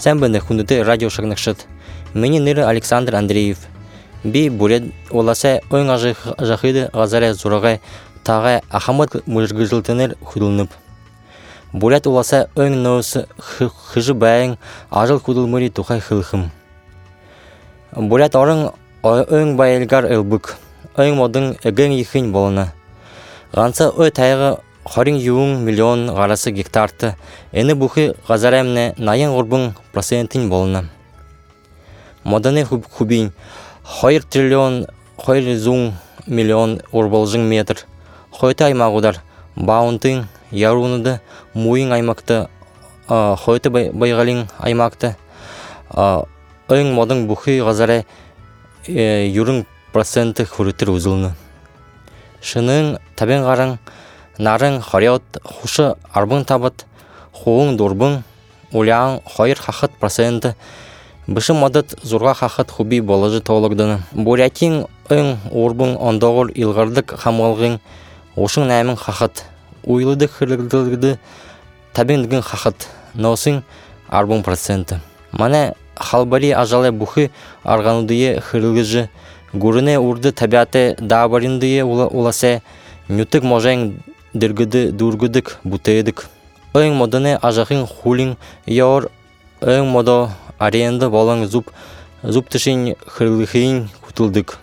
Сәмбіні хүндіті радио шагнықшыт. Мені ныры Александр Андреев. Би бурет оласа ойң ажақиды ғазаре зұрағай тағай ахамад мұжғыжылтыныр худылынып. Бурят оласа ойң носы хыжы бәйін ажыл худылмыри тухай хылхым. Бурят орын ойң байылгар ылбык. Ойң модың эген ихин болына. Ғанса ой тайғы хорин юун миллион ғарасы гектарты. Эни бухи ғазаремне найын ғурбың процентин болына. Моданы хубин Хойр триллион, хойр зун миллион урбалжың метр. Хойты аймағудар, баунтың, яруныды, муйын аймақты, хойты байғалин аймақты, өң модың бұхи ғазары юрың проценті хүрітір үзіліні. Шының табен ғарың, нарың хариот, хушы арбың табыт, хуың дұрбың, уляң хойр хақыт проценті Бышым мадат зурга хахат хуби болажы толыгданы. Бурятин өң урбың ондоғыр илғардық хамалғын ошың нәмін хахат. Уйлыды хырылдылды табендігін хахат. Носың арбың проценті. Мана халбари ажалы бухы арғанудые хырылгыжы. Гурыне урды табиаты дабарындые уласе нютык можаң дыргыды дургыдык бутейдык. Өң модыны ажақын хулин яор өң модо аренда болан зуб зуб тышин хырлыхин кутылдык.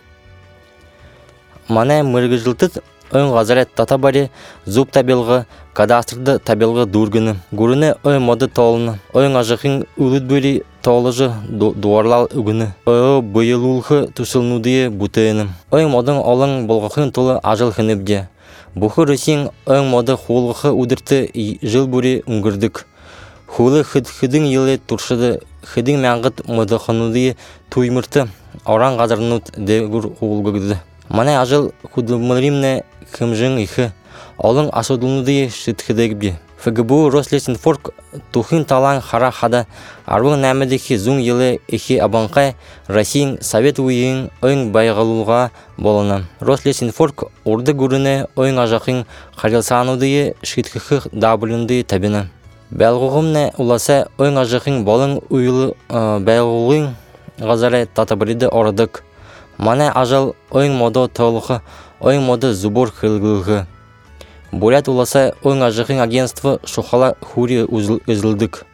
Мана мыргыжылтыт өн газарет тата бари зуб табелғы кадастрды табелғы дургыны. Гурыны ой моды толны. Ой ажықын үліт бөлі толыжы дуарлал үгіні. Ой бұйылулхы тусылнудые бутыны. Ой модың олың болғықын толы ажыл. Бұхы рысин ой моды хулғықы удырты жыл бүрі үңгірдік. Хулы хыдың елі туршыды хыдың мәңгіт мыдықынуды туймырты оран ғазарнут дегур хулгыгды. Мана ажыл худымыримне кымжың ихы, олың асудылнуды шытхыдегбе. ФГБУ Рослесинфорк тухын талан хара хада арвың нәмедеки зун елы ихи абанқай Россиян Совет уйын ойын байғалуға болына. Рослесинфорк урды гүріне ойын ажақын қарилсанудыйы шытхықы дабылынды табина. Бәлғуғымне уласа ойын ажықын болың уйлы бәлғуғын ғазары татабыриды орыдық. Мана ажал ойын моды толықы, ойын моды зубур хылгылғы. Бурят уласа ойын ажықын агентство шухала хури үзілдік.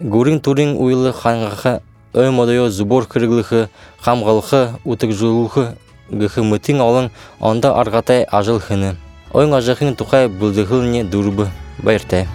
Гурин турин уйлы ханғақы ойын модыйо зубур хыргылығы, қамғылығы, утық жылығы, гықы мүтін олың онда арғатай ажыл хыны. Ажықын тұқай бұлдығыл не дұрбы, байыртай.